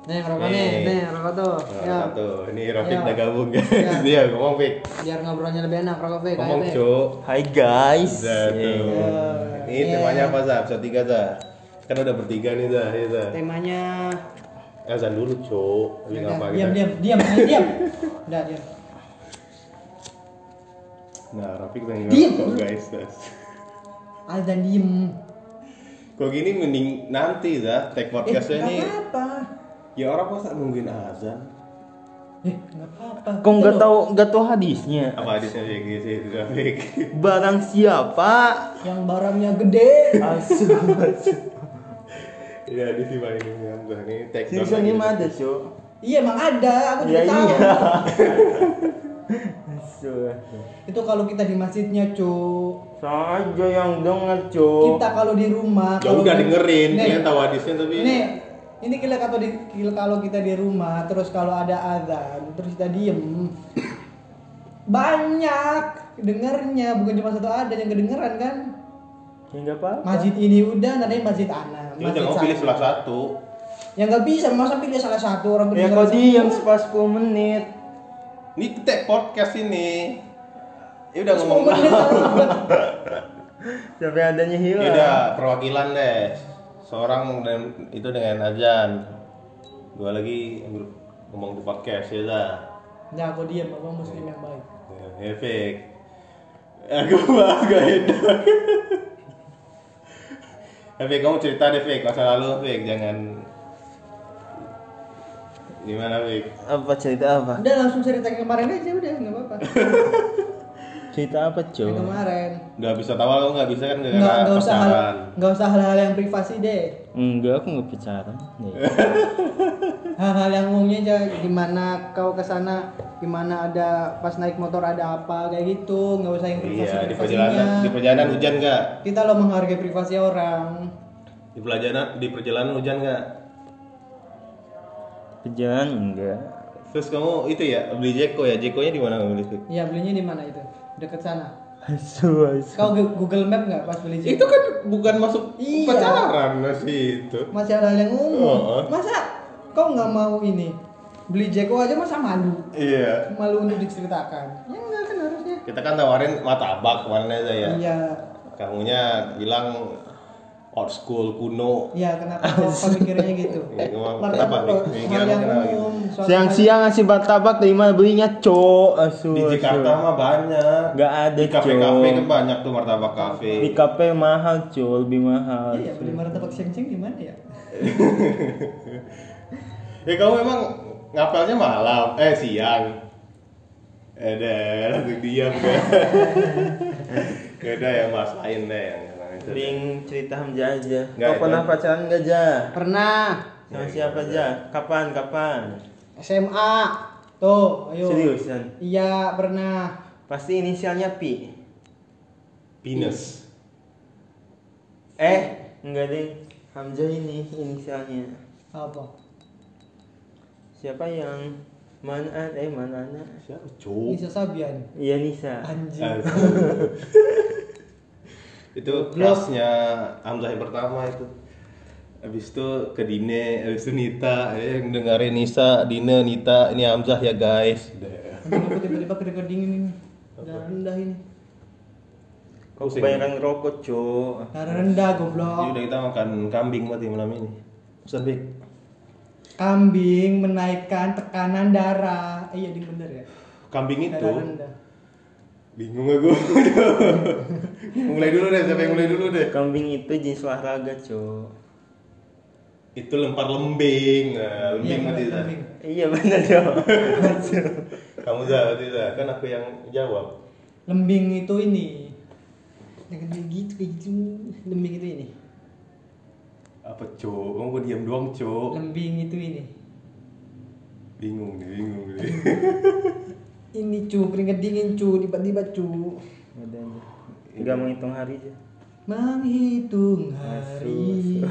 Nih rokok nih, Nih. nih rokok tuh. Nah, Ya. satu. Ini Rafiq Ya. udah gabung guys. Ya. Dia ngomong Fik. Biar ngobrolnya lebih enak rokok Fik. Ngomong. Cuk. Hai guys. Tuh. Ya. Ini Ya. temanya apa Zah? Episode 3 Zah. Kan udah bertiga nih Zah, ya Zah. Temanya Azan dulu Cuk. Udah, ngapa diam diam diam ayo, diam. Udah diam. Nah, Rafiq pengen ngerokok guys. guys. Azan diem. Kok gini mending nanti Zah, take Eh, podcastnya nggak ini. apa-apa. Ya orang masa nungguin azan. Eh, nggak apa-apa. Kok nggak tahu nggak tahu hadisnya? Apa hadisnya kayak gitu sih Rafiq? Barang siapa? Yang barangnya gede. Asu. Iya, di sini paling ini Hamzah nih lagi. ini ada cuy. Iya emang ada, aku juga Ya tahu. iya. Asu. Itu kalau kita di masjidnya, cu. Saja yang denger cuy. Kita kalau di rumah. Ya udah dengerin, Nih, tahu hadisnya tapi Nih, ini kita kalau di kalau kita di rumah, terus kalau ada azan, terus kita diem, banyak dengernya, bukan cuma satu ada yang kedengeran kan? Ya nggak apa. Masjid ini udah, nanti masjid ana, Jadi masjid jangan pilih salah satu. Ya nggak bisa, masa pilih salah satu orang Ya kau semua. sepas 10 menit. Ini take podcast ini. Ya udah ngomong. Sampai adanya hilang. Ya udah perwakilan deh. Seorang dan itu dengan azan. Dua lagi ngomong di podcast ya dah. Ya aku diam, abang muslim yang baik. Ya, Fik. Aku bahas gak enak. Fik, kamu cerita deh, Fik. Masa lalu, Fik. Jangan... Gimana, Fik? Apa cerita apa? Udah langsung cerita yang kemarin aja udah, nggak apa-apa. Cerita apa cuy? Yang kemarin. Udah bisa tahu kalau nggak bisa kan Nggak gara-gara nggak usah hal nggak usah hal-hal yang privasi deh. Enggak, aku nggak. Nih. hal-hal yang umumnya aja gimana kau ke sana gimana ada pas naik motor ada apa kayak gitu nggak usah yang privasi Iya, di perjalanan, di perjalanan hujan nggak? kita lo menghargai privasi orang Di perjalanan, di perjalanan hujan nggak? Perjalanan enggak. Terus kamu itu ya beli Jeko ya? Jekonya di mana kamu beli? Fik? ya belinya di mana itu deket sana Asu, asu. kau Google Map nggak pas beli Itu kan bukan masuk Iya. pacaran masih itu. masih hal-hal yang umum Oh. masa kau nggak mau ini beli Jeko aja masa malu Iya. malu untuk diceritakan ya enggak kan harusnya Kita kan tawarin martabak kemarin aja ya. iya Kamunya bilang old school kuno. iya kenapa gitu Ya, kenapa, Kenapa gitu? umum suatu hal- Siang-siang ngasih martabak dari mana belinya, Cok? Asu. Di. Jakarta mah banyak. Nggak ada, Di kafe-kafe Cok. kan banyak tuh martabak kafe. Di kafe mahal, Cok, lebih mahal. Iya, beli martabak siang-siang gimana ya? Ya kamu emang ngapelnya malam, eh siang. Eh deh, langsung diam. Gak ada yang mas lain deh yang yang itu. Bing cerita Hamzah aja. Nggak, Kau itu. pernah pacaran nggak, Ja? Pernah Sama siapa, Ja? Kapan, kapan? SMA. Tuh, ayo. Seriusan? Iya, pernah. Pasti inisialnya Pi. Pinus. Eh, enggak deh. Hamzah ini inisialnya. Apa? Siapa yang mana eh mana Siapa? Cuk. Nisa Sabian. Iya Nisa. Anjing. Itu kelasnya Hamzah yang pertama itu. Habis itu ke Dine, habis itu Nita, eh, yang dengerin Nisa, Dine, Nita, ini Hamzah ya guys. Udah. Tiba-tiba keringet dingin ini. Darah rendah ini. Kau kebanyakan rokok, Cok. Darah rendah Jadi goblok. udah kita makan kambing mati malam ini. Pesan Bik. Kambing menaikkan tekanan darah. Eh, iya, di bener ya. Kambing itu Darah rendah. Bingung aku. mulai dulu deh, siapa yang mulai dulu deh. Kambing itu jenis olahraga, Cok. Itu lempar lembing. Nah, Iya, lembing mati kambing. Iya benar, Cok. Kamu berarti Zah. Kan aku yang jawab. Lembing itu ini. Dengan kayak gitu, kayak gitu. Lembing itu ini. Apa cok? Kamu kok diam doang cok? Lembing itu ini. Bingung nih, bingung nih. Ini cu, keringet dingin cu, tiba-tiba cu. Udah, menghitung hari aja. Menghitung hari Asu,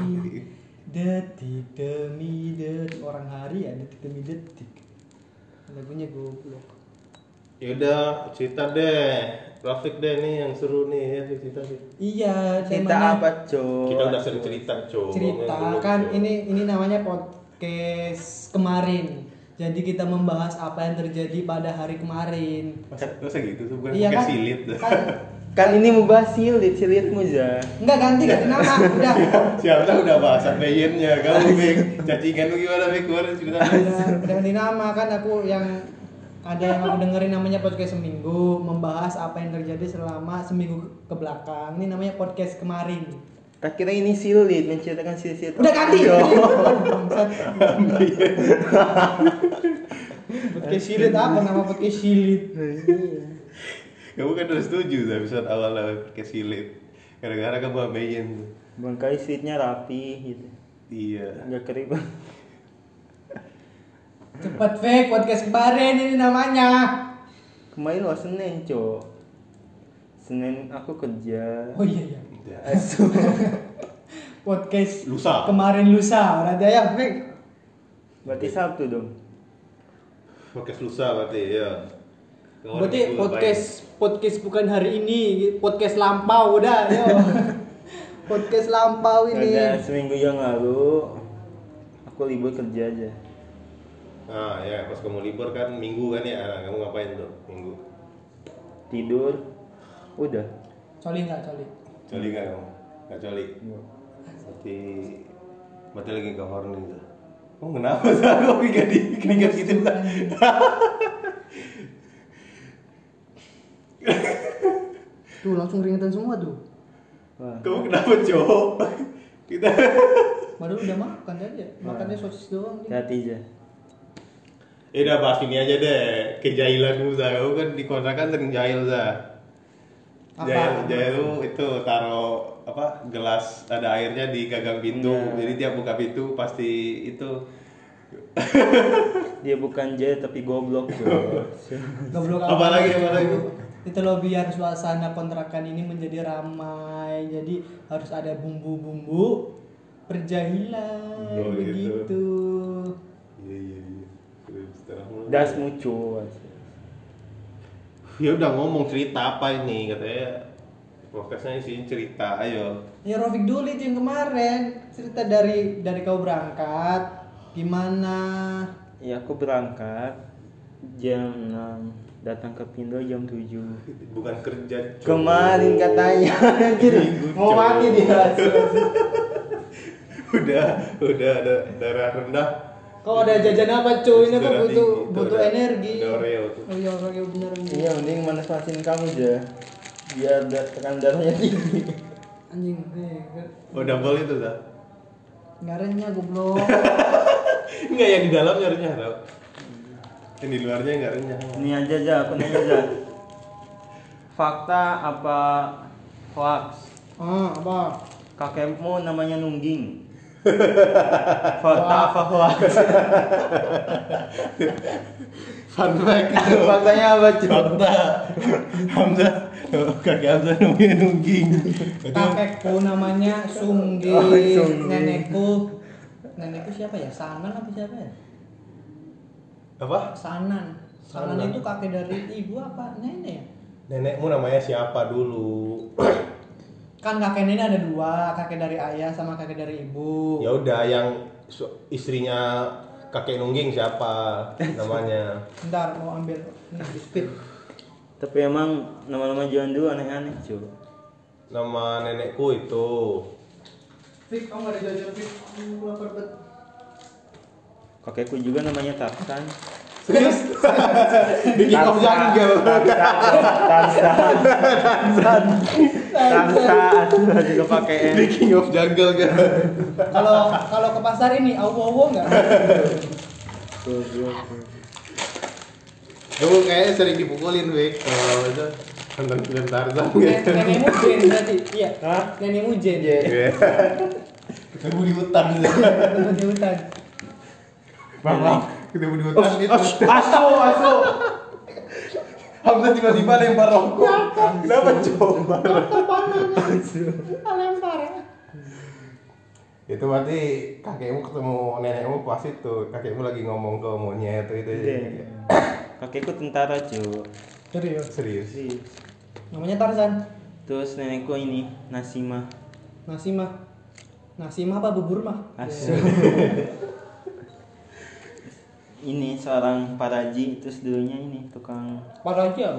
Detik demi detik Orang hari ya, detik demi detik Lagunya goblok Yaudah, cerita deh. Grafik deh nih yang seru nih ya cerita sih. Iya, Cerita apa, Cok? Kita udah sering cerita cok. cerita dulu, kan ini ini namanya pod podcast kemarin. Jadi kita membahas apa yang terjadi pada hari kemarin. Masa, masa gitu tuh bukan Iya kan? silit. Kan, Kan ini mau bahas silit, silitmu za. enggak ganti ganti nama udah. Siapa udah bahasan bayiannya kamu Bek. Cacingan lu gimana Bek kemarin cerita. udah, udah ganti nama kan aku yang ada yang aku dengerin namanya podcast seminggu membahas apa yang terjadi selama seminggu ke belakang. Ini namanya podcast kemarin. Tak kira ini silit, menceritakan silit-silit. Udah ganti. Yo. Podcast silit apa nama podcast silit? Kamu kan udah setuju tuh episode awal lah pakai silit. Gara-gara kamu tuh. Bangkai silitnya rapi gitu. Iya. Enggak keriban. Cepat fake podcast kemarin ini namanya. Kemarin lo Senin, Cok. Senin aku kerja. Oh iya iya. Asu. Podcast Lusa. kemarin lusa. Berarti ya fake. Berarti Sabtu dong. Podcast lusa berarti ya. Kamu Berarti podcast podcast bukan hari ini, podcast lampau udah yo. podcast lampau ini. Ada seminggu yang lalu aku libur kerja aja. Ah ya pas kamu libur kan minggu kan ya. Nah, kamu ngapain tuh minggu? Tidur. Udah. Coli nggak coli? Coli nggak kamu? Nggak coli. Berarti berarti lagi ke horny tuh. Oh kenapa sih? Kok keringat di keringat gitu? Tuh langsung ringetan semua tuh. Wah. Kamu kenapa cowok? Kita Baru udah makan aja. Makannya sosis doang dia. Hati aja. Ya udah bahas ini aja deh Kejailanmu Za Kamu kan di kontrakan sering jahil Za Apa? Jahil, jahil lu itu taruh apa gelas ada airnya di gagang pintu Iya. jadi tiap buka pintu pasti itu Dia bukan jahil tapi goblok tuh. Goblok Apa lagi, apa lagi? Itu loh biar suasana kontrakan ini menjadi ramai. Jadi harus ada bumbu-bumbu perjahilan Oh, gitu. begitu. iya iya iya. Das mucu. Ya udah ngomong cerita apa ini katanya. Podcastnya isinya cerita ayo. Ya Rofik dulu itu yang kemarin. Cerita dari dari kau berangkat. Gimana? Ya aku berangkat jam 6 datang ke Pindo jam 7 bukan kerja cowok. Kemarin katanya. Anjir mau mati dia. udah udah ada darah rendah Kau ada jajan apa cuy? Ini aku Darah butuh tinggi, butuh ada- energi. ada Oreo tuh. Oh iya Oreo bener. Iya mending manas-manasin kamu aja. Biar tekanan darahnya tinggi. Anjing, eh, oh double itu dah nggak renyah goblok. Enggak yang di dalamnya renyah tau Yang di luarnya enggak renyah Ini aja aja aku nanya aja. Fakta apa hoax? ah apa? Kakekmu namanya Nungging. Fakta apa hoax? Fun fact Faktanya apa cuy? Fakta Hamzah Kaki Hamzah namanya Nungging Kakekku namanya Sunggi. Oh. Nenekku nenekku siapa ya? Sanan apa siapa ya? Apa? Sanan. Sanan, Sanan. itu kakek dari ibu apa nenek ya? Nenekmu namanya siapa dulu? Kan kakek nenek ada dua, kakek dari ayah sama kakek dari ibu. ya udah yang istrinya kakek Nungging siapa namanya? Bentar mau ambil ini biskuit. Tapi emang nama-nama jangan dulu aneh-aneh cuy. Nama nenekku itu Fik, kamu gak ada jajan Fik? Aku lapar banget. Kakekku juga namanya Tarsan. Serius? The King of Jungle Tansa. Tansa Tansa juga pakai N. The King of Jungle kan Kalau kalau ke pasar ini awo-awo enggak? Kamu kayaknya sering dipukulin, Wik Kalau itu nonton film Tarzan Nen- gitu Nenekmu Jen berarti. Iya. Hah? Nenekmu Jen. Iya. Ketemu di hutan Ketemu di hutan. Bang, bang, ketemu di hutan itu Asu, asu. Hamzah tiba-tiba lempar rokok Kenapa coba? Itu berarti kakekmu ketemu nenekmu pas itu kakekmu lagi ngomong ke monyet itu itu Iya. Kakekku tentara cuy. Serius. serius Serius. Namanya Tarzan. Terus nenekku ini Nasima. Nasi mah. Nasi mah apa bubur mah? Asu. ini seorang paraji terus dulunya ini tukang Pada aja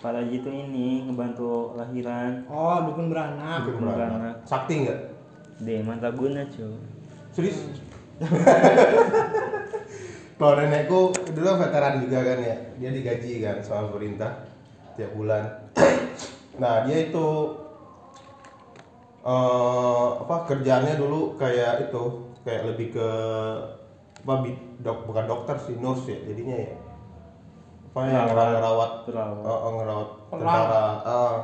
apa? paraji itu ini ngebantu lahiran Oh, dukun beranak. Ikut beranak. beranak. Sakti nggak? deh mantap guna cuy Serius? Kalau nenekku dulu veteran juga kan ya, dia digaji kan sama pemerintah tiap bulan. Nah dia itu eh apa kerjaannya dulu kayak itu kayak lebih ke apa bi- dok bukan dokter sih nurse ya jadinya ya apa yang Perawat. ngerawat Perawat. Oh, oh, ngerawat tentara Ah.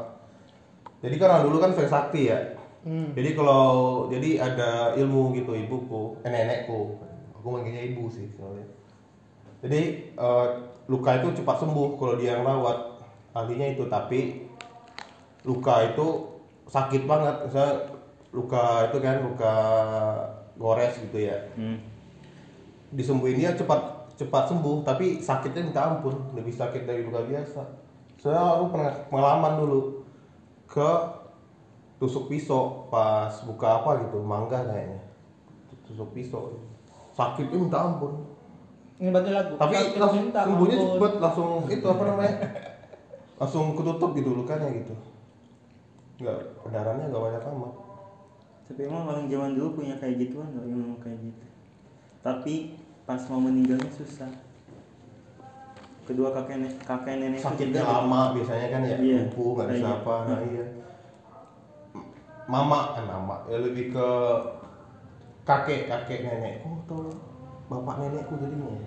jadi kan orang dulu kan fake sakti ya Hmm. jadi kalau jadi ada ilmu gitu ibuku, eh, nenekku, aku manggilnya ibu sih soalnya. Jadi eh, luka itu cepat sembuh kalau dia yang rawat ahlinya itu, tapi luka itu sakit banget, misalnya luka itu kan luka gores gitu ya, hmm. disembuhinnya cepat cepat sembuh, tapi sakitnya minta ampun, lebih sakit dari luka biasa. Soalnya aku pernah pengalaman dulu ke tusuk pisau pas buka apa gitu, mangga kayaknya. Tusuk pisau. Sakitnya minta ampun. Ini berarti lagu. Tapi Sakit langsung sembuhnya ampun. cepet, langsung itu apa namanya? Langsung ketutup gitu lukanya gitu. Enggak, darahnya enggak banyak amat. tapi emang orang zaman dulu punya kayak gituan loh yang kayak gitu tapi pas mau meninggalnya susah. Kedua kakek nenek kakek nenek sakitnya lama biasanya kan ya Iya. lumpuh nggak bisa Iya. apa nah iya. Mama kan mama ya lebih ke kakek kakek nenekku atau bapak nenekku jadinya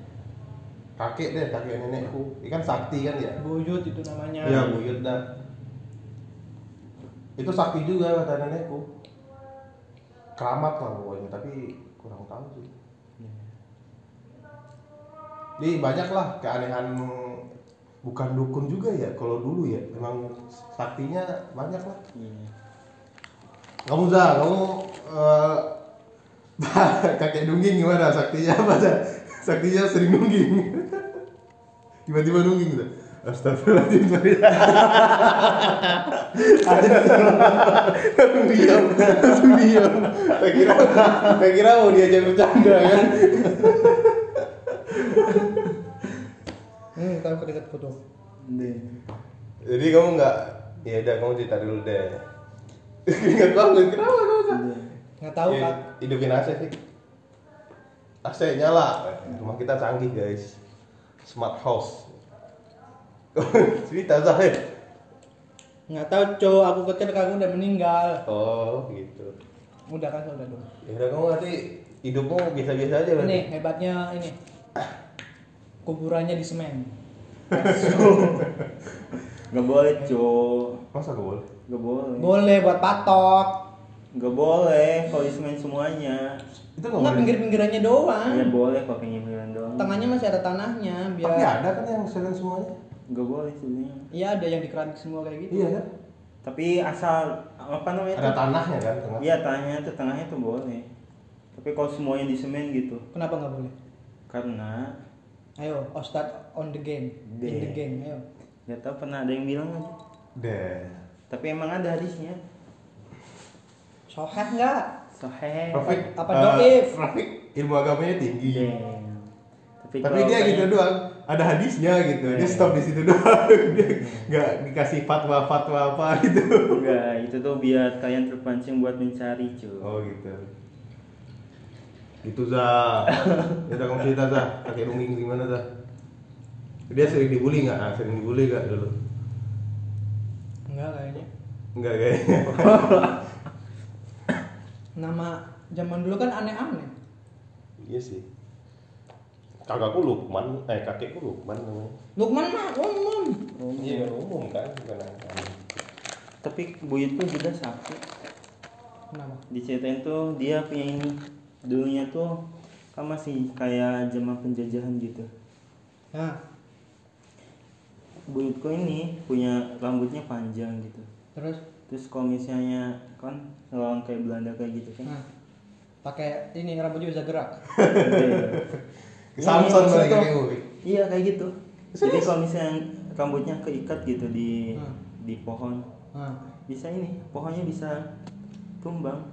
kakek deh kakek nenekku. Ini kan sakti kan ya? Buyut itu namanya. iya buyut dah. Itu sakti juga kata nenekku. Keramat lah pokoknya tapi kurang tahu sih jadi banyak lah keanehan bukan dukun juga ya kalau dulu ya. Memang saktinya banyak lah iya. Kamu za kamu eh, kakek dungging gimana? Saktinya apa za saktinya sering dungging. Tiba-tiba dungging tuh Astagfirullahaladzim sorry langsung diam. Langsung diam. Saya kira saya kira mau diajak bercanda kan Hmm, tahu foto. deh jadi kamu nggak ya udah kamu cerita dulu deh ingat banget kenapa kamu Deh. Nggak tahu Ya, kan? hidupin AC sih AC nyala rumah kita canggih guys smart house cerita Zahir Nggak tahu, cowok aku kecil kamu udah meninggal. oh gitu Udah kan udah dong. ya udah kamu nanti hidupmu biasa-biasa aja berarti Ini hebatnya ini. Kuburannya di semen. Nggak boleh cuy masa gak boleh? Nggak boleh. Boleh buat patok. nggak boleh kalau disemen semuanya. Itu nggak Enggak boleh. pinggir-pinggirannya doang. ya boleh kalau pinggiran doang. Tengahnya masih ada tanahnya tapi biar ada kan yang selain semuanya? Nggak boleh sebenarnya Iya ada yang di keramik semua kayak gitu. iya kan? Tapi asal apa namanya ada tanahnya kan tengah. Iya tanahnya tuh tengahnya tuh boleh. Tapi kalau semuanya disemen gitu. Kenapa nggak boleh? karena Ayo, oh start on the game. In the Deh. game, ayo. nggak tahu pernah ada yang bilang aja deh tapi emang ada hadisnya Soheh nggak? Soheh. Rafiq Apa eh, doif? Rafiq ilmu agamanya tinggi Damn. Tapi, tapi dia kayak- gitu doang ada hadisnya gitu dia Iya. stop di situ doang dia nggak dikasih fatwa fatwa apa gitu Enggak, itu tuh biar kalian terpancing buat mencari cuy. oh gitu gitu za ya udah kamu cerita za kakek dongeng gimana za dia sering dibully nggak ah, sering dibully nggak dulu Enggak kayaknya. enggak kayaknya Nama zaman dulu kan aneh-aneh. iya sih kakakku Lukman eh kakekku Lukman namanya Lukman mah umum. iya umum kan bukan aneh. Tapi Buyut pun juga sakit. Kenapa? Diceritain tuh dia punya ini dulunya tuh kan masih kayak zaman penjajahan gitu. Nah, Buyutku ini punya rambutnya panjang gitu. terus Terus kalau misalnya kan orang kayak Belanda kayak gitu kan. nah pakai ini rambutnya bisa gerak. Gede. Samson Iya, lagi. Iya kayak gitu. Jadi kalau misalnya rambutnya keikat gitu di Hmm. di pohon, Nah, bisa ini pohonnya bisa tumbang.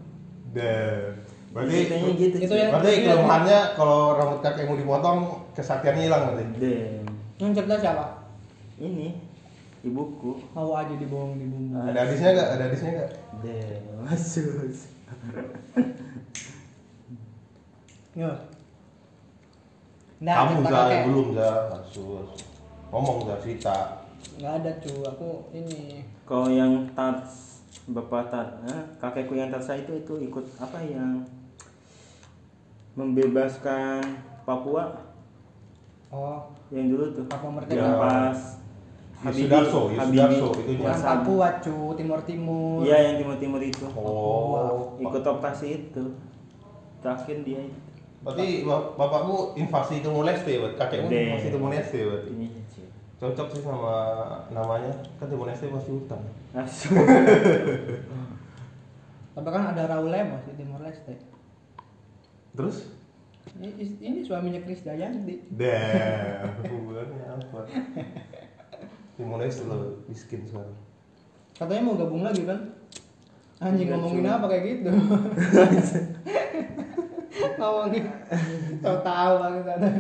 dan Berarti Ceritanya gitu itu ya. Berarti kelemahannya kalau rambut kakekmu dipotong kesaktiannya hilang berarti. Damn. Yang cerita siapa? Ini ibuku. Mau aja dibohong di bumbu. Ada hadisnya nggak? Ada hadisnya nggak? Damn. Masuk. Yo. Nah, Kamu kakek. belum za kasus. Ngomong za cerita. Nggak ada cu, aku ini Kalau yang tats bapak tat, eh, kakekku yang tatsa itu itu ikut apa yang membebaskan Papua oh yang dulu tuh Papua Ya. Merdeka. yang pas Yusudarso, Yusudarso itunya. Bukan Papua cu, Timur Timur. Iya yang timur timur itu. Oh. Ikut operasi itu. Terakhir dia itu. Berarti bap- bapakmu invasi Timur Leste, buat kakekmu Deh. invasi Timur Leste berarti. Ini sih. Cocok sih sama namanya. Kan Timur Leste pasti hutan. Tapi kan ada Raul Lemos di Timor Leste. Terus? Ini, ini suaminya Chris Dayanti. Damn, hubungannya apa? Leste lo miskin sekarang. Katanya mau gabung lagi kan? Anjing Enggak, ngomongin cu. apa kayak gitu? ngomongin tahu-tahu banget ada.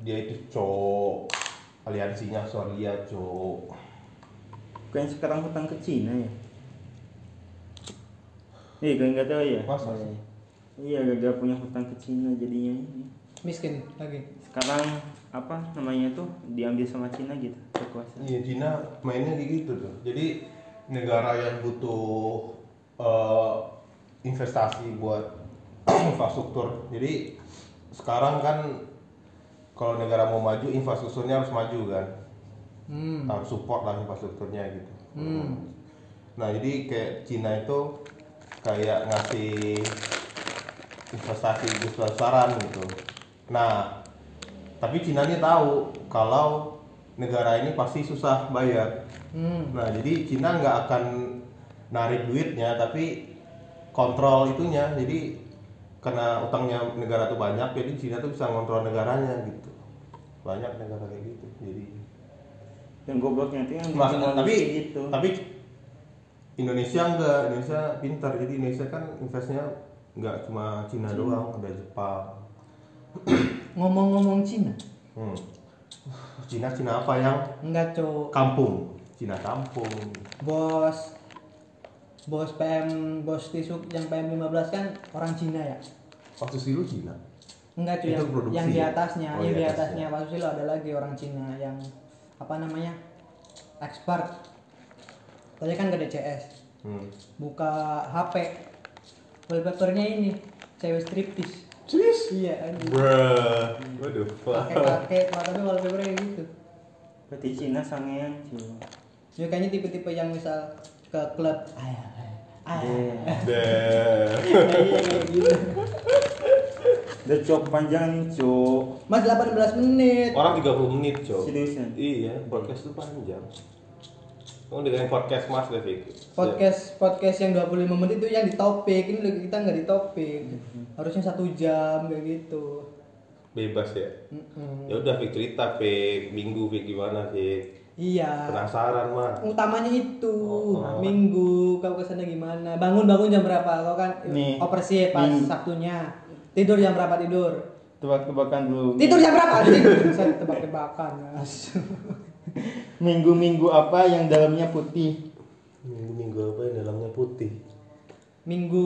Dia itu cowok aliansinya Soria cowok. Bukan sekarang hutang ke Cina ya? Iya, kalian nggak tahu ya? Masa? Iya, gagal punya hutang ke Cina jadinya ini. Miskin lagi. Sekarang apa namanya tuh diambil sama Cina gitu kekuasaan. Iya Cina mainnya kayak gitu tuh. Jadi negara yang butuh eh, investasi buat infrastruktur. Jadi sekarang kan kalau negara mau maju infrastrukturnya harus maju kan. Hmm. Harus support lah infrastrukturnya gitu. Hmm. Nah jadi kayak Cina itu kayak ngasih investasi besar-besaran gitu. Nah tapi Cina ini tahu kalau negara ini pasti susah bayar. Hmm. Nah jadi Cina nggak akan narik duitnya tapi kontrol itunya. Jadi karena utangnya negara tuh banyak, jadi Cina tuh bisa ngontrol negaranya gitu. Banyak negara kayak gitu. Jadi Yang gobloknya tuh yang Mas, Timor tapi gitu. tapi Indonesia enggak, Indonesia pintar. Jadi Indonesia kan investnya nggak cuma Cina doang, ada Jepang. Ngomong-ngomong Cina, Hmm. Cina Cina apa yang enggak cu. kampung? Cina kampung. Bos Bos PM, bos tisu yang PM 15 kan orang Cina ya? Waktu silu Cina. Enggak cuy, yang, produksi yang di ya? atasnya, Oh, yang di di atasnya. atasnya Pak Susilo ada lagi orang Cina yang apa namanya expert. Tadi kan gak ada CS, Hmm. buka HP, wallpapernya ini cewek striptis. Serius? Iya, anjing. Bruh. Waduh. pakai pakai tapi wallpapernya kayak gitu. Berarti Cina sangean cuy. Ya kayaknya tipe-tipe yang misal ke klub, ayah, ayah, Iya. Iya, kayak gitu. Udah cok panjang cok. Mas 18 menit. Orang 30 menit, Cok. Seriusan? Iya, podcast itu panjang. Kamu dengerin podcast Mas Devik. podcast podcast yang 25 menit itu yang di topik ini lagi kita nggak di topik harusnya satu jam kayak gitu Bebas ya. Mm-mm. Ya udah Fik cerita Fik, minggu Fik gimana Fik? iya Penasaran mah. utamanya itu Oh. minggu kau ke sana gimana bangun bangun jam berapa kau kan Nih, operasi pas minggu. sabtunya tidur jam berapa tidur Tebak-tebakan dulu. tidur jam berapa tidur saya tebak-tebakan Mas. Minggu-minggu apa yang dalamnya putih? Minggu-minggu apa yang dalamnya putih? minggu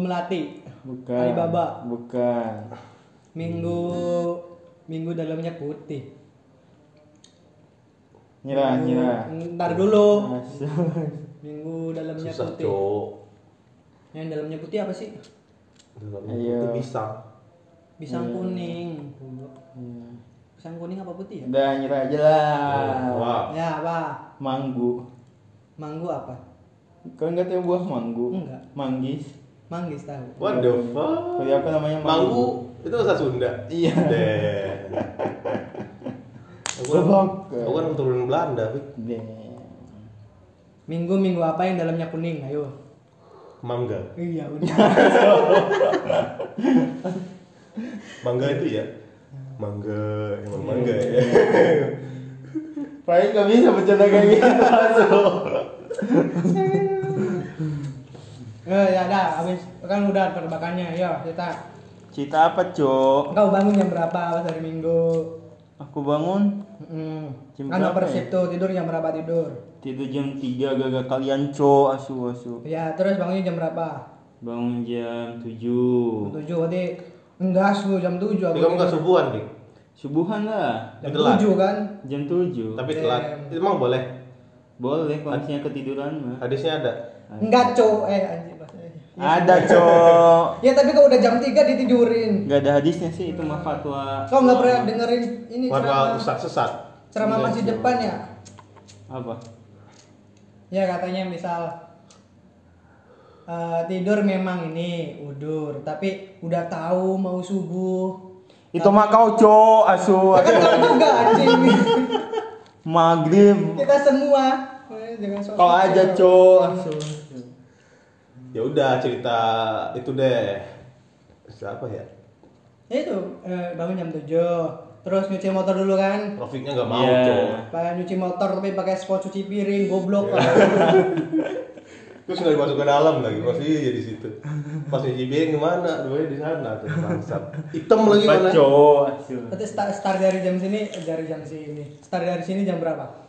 melati Bukan. Alibaba Bukan. minggu minggu dalamnya putih Nyerah, Minggu- nyerah. ntar dulu Masuk. minggu dalamnya Susah putih Cok. yang dalamnya putih apa sih Dalamnya Ayo. putih pisang. pisang Hmm. kuning Iya. Pisang kuning apa putih ya Udah nyerah aja lah. Wah. ya apa Manggu. manggu apa Kau nggak tahu buah manggu? Enggak. Manggis. manggis tahu What the fuck? Kuliah apa namanya Manggu itu bahasa Sunda. Iya. Aku kan, aku kan keturunan Belanda, Fik. Damn. minggu minggu apa yang dalamnya kuning ayo Mangga. iya udah Mangga itu ya. Mangga, emang mangga ya. Paling gak bisa bercanda kayak gitu. Eh ya dah, habis kan udah terbakannya. Yo, kita. Cerita apa, Cok? Engkau bangun jam berapa pas hari Minggu? Aku bangun Hmm. Jam Kan berapa persib tuh tidur jam berapa tidur? tidur jam 3 gagal kalian, Cok. Asu asu. Ya, terus bangunnya jam berapa? Bangun jam 7. Jam 7 berarti enggak su jam 7 Tapi kamu nggak subuhan dik Subuhan lah. Jam Telat. 7 kan? Jam 7. tapi telat emang boleh Boleh kalau misalnya ketiduran mah. hadisnya ada Enggak, Cok. Eh anjir bahasanya. Ada, Cok. Ya tapi kalau udah jam 3 ditidurin. Gak ada hadisnya sih itu mah fatwa. Kau nggak pernah dengerin ini warga ceramah ustaz sesat ceramah masjid depan ya? Apa? Ya katanya misal eh, tidur memang ini udur, tapi udah tahu mau subuh. Itu mah kau, Cok. Asu. Kan kau juga anjing. Maghrib. Kita semua. Jangan sok. Kau aja, Cok. Asu. ya udah cerita itu deh siapa ya Ya itu eh, bangun jam 7 Terus nyuci motor dulu kan? Rofiknya nggak mau Iya. cowok Pakai nyuci motor tapi pakai spot cuci piring, goblok. terus nggak dimasuk ke dalam lagi pasti ya di situ pas piring ke mana dua di sana tuh bangsat hitam lagi mana. Berarti start, start dari jam sini, dari jam sini. Start dari sini jam berapa?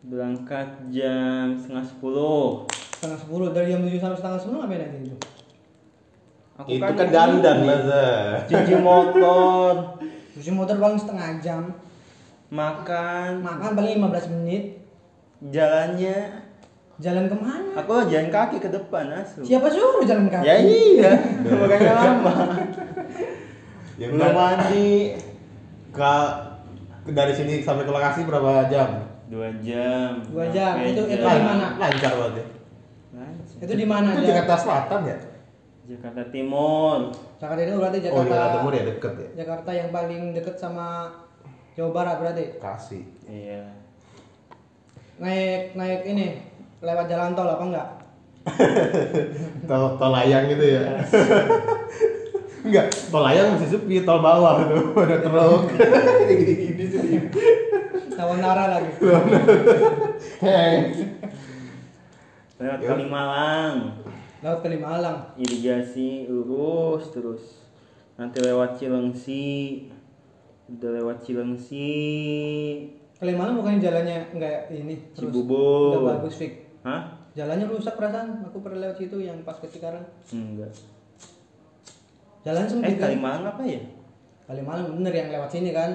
Berangkat jam setengah sepuluh. Setengah sepuluh. Dari jam 7 sampai setengah sepuluh ngapain aja itu? Aku itu kan dandan lah. Cuci motor, Cuci motor paling setengah jam. makan, Makan paling 15 menit. jalannya. Jalan ke mana? Aku jalan kaki ke depan asu. Siapa suruh jalan kaki? Ya iya, makanya lama. ya Belum mandi. ke dari sini sampai ke lokasi berapa jam Dua jam. Dua jam. Oke, Itu- itu di mana? lancar banget ya Lancar. Itu di mana? itu? Jakarta Selatan ya Jakarta Timur. Jakarta itu berarti oh Jakarta. Jakarta Timur ya deket ya Jakarta yang paling deket sama Jawa Barat berarti. kasih Iya. Naik naik ini lewat jalan tol apa enggak? tol tol layang gitu ya enggak tol layang masih sepi tol bawah tuh ada truk gini gini sih Tawanara lagi. Lewat. Kalimalang. Laut Kalimalang. irigasi lurus terus nanti lewat Cilengsi udah lewat Cilengsi Kalimalang bukan jalannya enggak ini terus. Cibubur. Udah bagus Fik. Hah Jalannya rusak perasaan. Aku pernah lewat situ yang pas ke Cikarang. enggak Jalan eh sempit kan? Kalimalang apa ya Kalimalang bener yang lewat sini kan?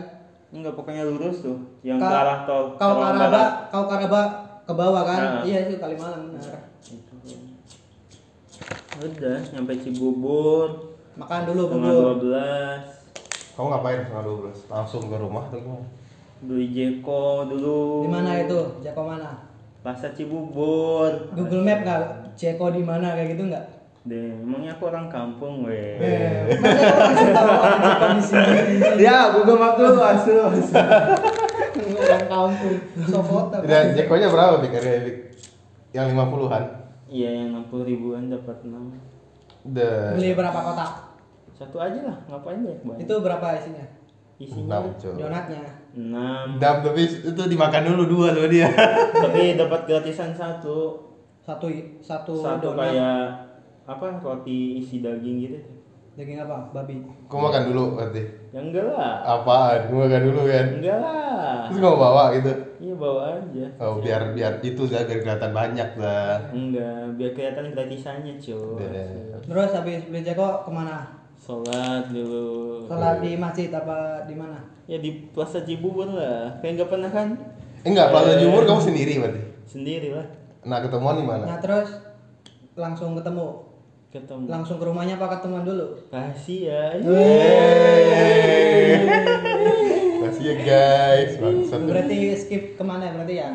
enggak pokoknya lurus tuh yang Ka- ke arah tol Kau Karaba, kau Karaba ke bawah kan? Nah. Iya itu Kalimalang benar. Itu. udah nyampe Cibubur Makan dulu setengah bubur. 12 kamu ngapain setengah dua belas langsung ke rumah atau gimana beli Jeko dulu Di mana itu? Jeko mana? Pasar Cibubur Google Map nggak? Jeko di mana kayak gitu nggak? deh emangnya aku orang kampung weh Eh, ya Google Map dulu asu Orang kampung, sofota. dan jekonya berapa Bik? Yang lima puluhan iya yang 60 ribuan dapat 6 The Beli berapa kotak? Satu aja lah, ngapain banyak banget? Itu berapa isinya? isinya Donatnya. 6 Dap tapi itu dimakan dulu dua sama dia. Tapi dapat gratisan satu. Satu satu, Satu donat. kayak apa? Roti isi daging gitu. Daging apa? Babi. Kau makan dulu berarti. Ya enggak lah. Apaan? Gua makan dulu kan. Enggak lah. Terus kau bawa gitu. Iya bawa aja. Oh biar biar itu saya biar kelihatan banyak lah. Enggak, biar kelihatan gratisannya, cuy. Iya. Terus habis beli Jeko ke mana? Sholat dulu. Sholat di masjid apa di mana? Ya di Plaza Cibubur lah. Kayak enggak pernah kan? Enggak, Plaza Jumur kamu sendiri berarti. Sendiri lah. Nah ketemuan di mana? Nah terus langsung ketemu. Ketemu. Langsung ke rumahnya apa ketemuan dulu? Rahasia. Masih ya guys, bangsat. Berarti skip ke mana berarti ya?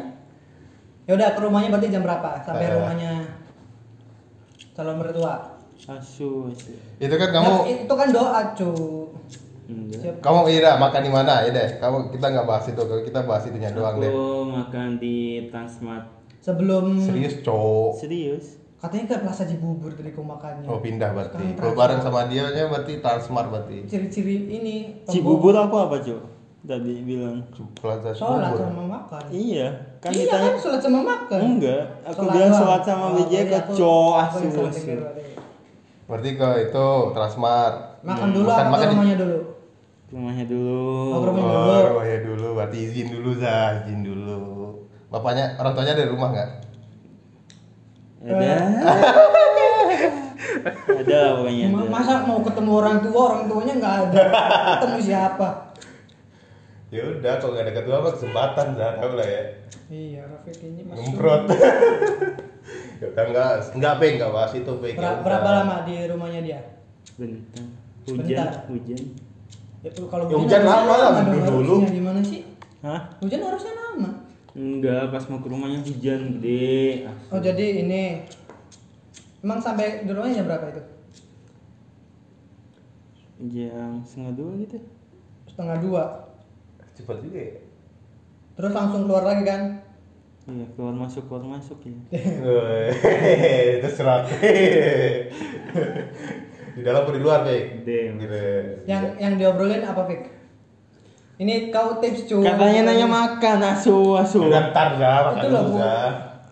Ya udah ke rumahnya berarti jam berapa? Sampai Eh. rumahnya calon mertua. Asu, asu. Itu kan kamu Nah, itu kan doa cu. Enggak. Siap. kamu iya makan di mana ya deh. Kamu kita nggak bahas itu, kita bahas itunya doang deh. Aku makan di Transmart. Sebelum Serius cowok. Serius? katanya ke Plaza Cibubur tadi kau makannya. Oh pindah berarti. Kalau bareng sama dia nya berarti Transmart berarti. Ciri-ciri ini. Cibubur aku apa, Cok? tadi bilang Plaza Sholat Subur. sama makan. iya kan iya ditanya kan sholat sama makan. enggak aku Sholat bilang sholat sama Oh, BJ ke aku- co aku asu yang salah asu. dengar berarti. Ke itu Transmart. Makan Hmm, dulu makan- apa ke makan di- rumahnya dulu? rumahnya dulu Oh, rumahnya Oh, dulu. rumahnya dulu. Berarti izin dulu Zah, izin dulu. Bapaknya, orang tuanya dari rumah nggak? ada ada lah pokoknya ada. Masa mau ketemu orang tua, orang tuanya nggak ada. ketemu siapa? Ya udah, kalau nggak ada ketua mah kesempatan Zah, tahu lah ya. Iya, Rafiq ini masuk. Udah enggak, enggak pe, enggak bahas itu pe. Ber- berapa lama di rumahnya dia? bentar hujan Bentar. hujan Ya, kalau Ya, hujan lama lah, dulu dulu. Gimana sih? hah Hujan harusnya lama. enggak pas mau ke rumahnya hujan gede asu. Oh jadi ini Emang sampai di rumahnya jam berapa itu? jam setengah dua gitu Setengah dua Cepat juga ya. Terus langsung keluar lagi kan? Iya keluar masuk keluar masuk ya Weh, Terserah. di dalam atau di luar? Damn. Gitu. Yang yang diobrolin apa Fik? Ini kau tips cuy katanya nanya makan asu asu Udah ntar Zah, makan Itu bu Zah.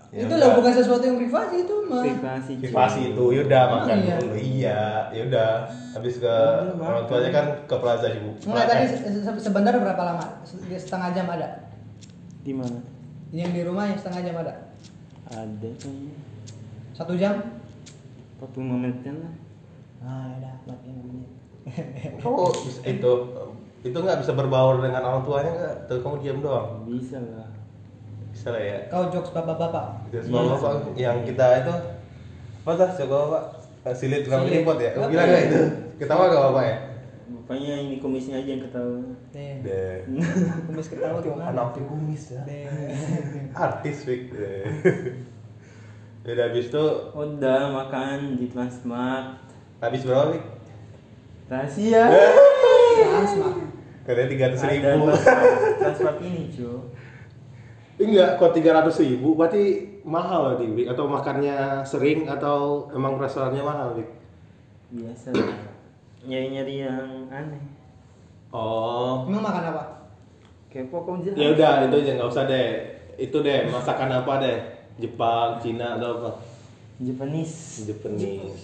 Ya Itu lah bukan sesuatu yang privasi itu mah privasi. Privasi itu, yaudah makan iya. dulu. Iya, yaudah. Habis ke Udah, orang tuanya kan ke plaza ibu. Enggak tadi se- se- sebentar berapa lama? Se- Setengah jam ada? di mana Yang di rumah yang setengah jam ada? ada kayaknya Satu jam? 45 menitan lah Ah ada 45 menit Oh, bisa- itu itu nggak bisa berbaur dengan orang tuanya nggak? Tuh kamu diam doang. bisa lah Bisa lah ya. Kau jokes bapak-bapak? Sebab apa yang kita itu apa dah coba bapak silit dalam Silit. tripod ya? Apa Bilang ya? nggak itu? Ketawa gak bapak ya? Bapaknya ini kumisnya aja yang ketawa Deh Deh. Kumis ketawa gimana? Anak kumis ya. Deh Artis Fik. Deh. Udah habis itu udah makan di Transmart habis berapa Fik? rahasia Transmart Katanya tiga ratus ribu. Transmart, ini cuy Enggak, kok tiga ratus ribu berarti mahal di Fik? Atau makannya sering atau emang restorannya mahal Fik? biasa lah nyari-nyari yang aneh. Oh, Emang makan apa? kepo kau jahat ya udah itu aja nggak usah deh. Itu deh masakan apa deh? Jepang Cina atau apa? Japanese. Japanese.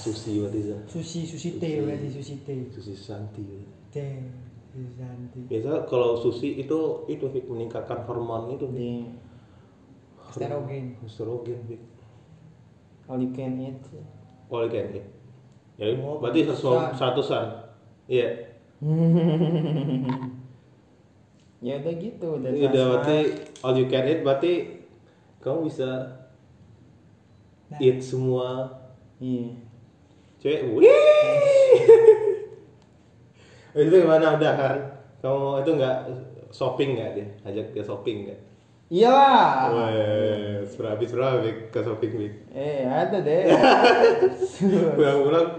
Sushi what is that? Sushi, sushi teh berarti sushi teh. Sushi santi. Teh Sushi santai biasa kalau sushi itu itu Fik, meningkatkan hormon itu di Sterogen estrogen. Fik. all you can eat. All you can eat ya Oh, berarti sesuatu seratusan. iya. Ya udah gitu udah Iya, udah berarti all you can eat berarti kamu bisa Nah. eat semua. Iya. Cewek wih! Itu gimana? Udah kan? Kamu itu nggak shopping nggak dia? Ajak dia shopping nggak iyalah Wah, habis berapa Bik, ke shopping Bik? eh ada deh Pulang-pulang,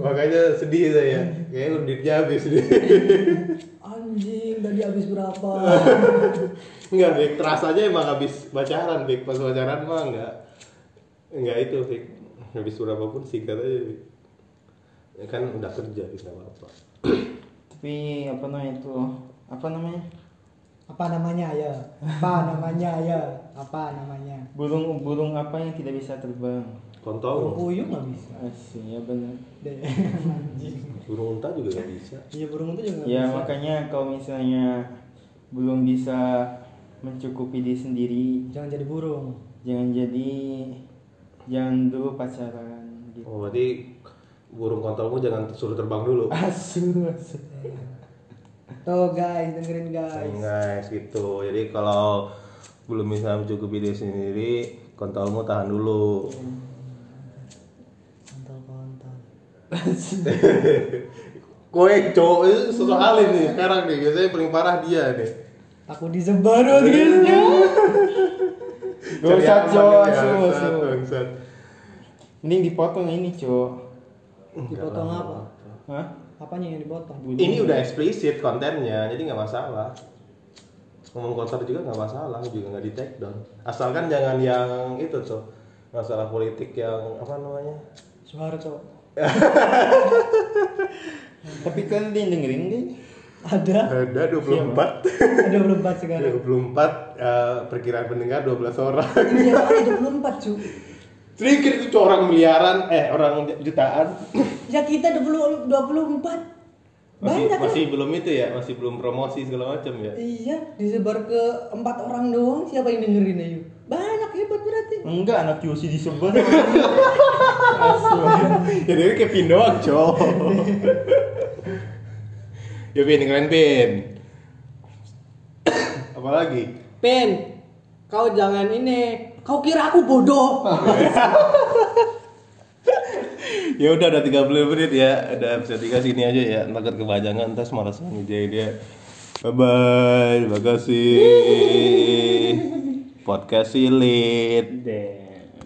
makanya sedih saya. Kayaknya duitnya habis nih. Anjing tadi habis berapa? Enggak, Bik. Terasanya emang habis pacaran, Bik. Pas pacaran mah enggak. Enggak itu, Bik. Habis berapa pun singkat aja, Bik. Ya kan udah kerja, Bik. Apa-apa. tapi apa namanya itu apa namanya Apa namanya ya? Apa namanya ya? Apa namanya? burung burung apa yang tidak bisa terbang Kontol. Puyuh nggak bisa. Asik, ya benar. Burung unta juga gak bisa. Iya burung itu juga nggak ya bisa. makanya kalau misalnya belum bisa mencukupi diri sendiri Jangan jadi burung. jangan jadi jangan dulu pacaran gitu Oh, berarti burung kontolmu jangan suruh terbang dulu. asu asu Tuh guys, dengerin guys. Guys, gitu. Jadi kalau belum bisa mencukupi diri sendiri, kontolmu tahan dulu. Kontol-kontol. Kowe cowok itu sesoalin nih sekarang nih. Biasanya paling parah dia nih. Takut disebar podcastnya. Gak usah cowok mending dipotong ini cowok Dipotong apa? Hah? Apanya yang dipotong? Ini udah eksplisit kontennya, jadi nggak masalah. Ngomong kotor juga nggak masalah, juga nggak di take down. Asalkan jangan yang itu tuh masalah politik yang apa namanya? Soeharto. tapi kan dia dengerin deh Ada. Ada 24. Ada 24 sekarang. 24 eh, perkiraan pendengar 12 orang. Iya, ada 24 cu. Sedikit itu orang miliaran, eh orang jutaan. Ya kita 20 24. Masih Banyak masih ya. belum itu ya, masih belum promosi segala macam ya. Iya, disebar ke empat orang doang. Siapa yang dengerin ayo? Banyak hebat berarti. Enggak anak Yosi disebar. Jadi ini kayak pin doang, cowok. ya pin, keren pin. Apalagi? Pen, kau jangan ini. Kau kira aku bodoh? ya udah ada 30 menit ya. Ada episode 3 sini aja ya. Takut kebajangan ntar malas ngejain dia. Bye bye terima kasih. Podcast silit. Deh.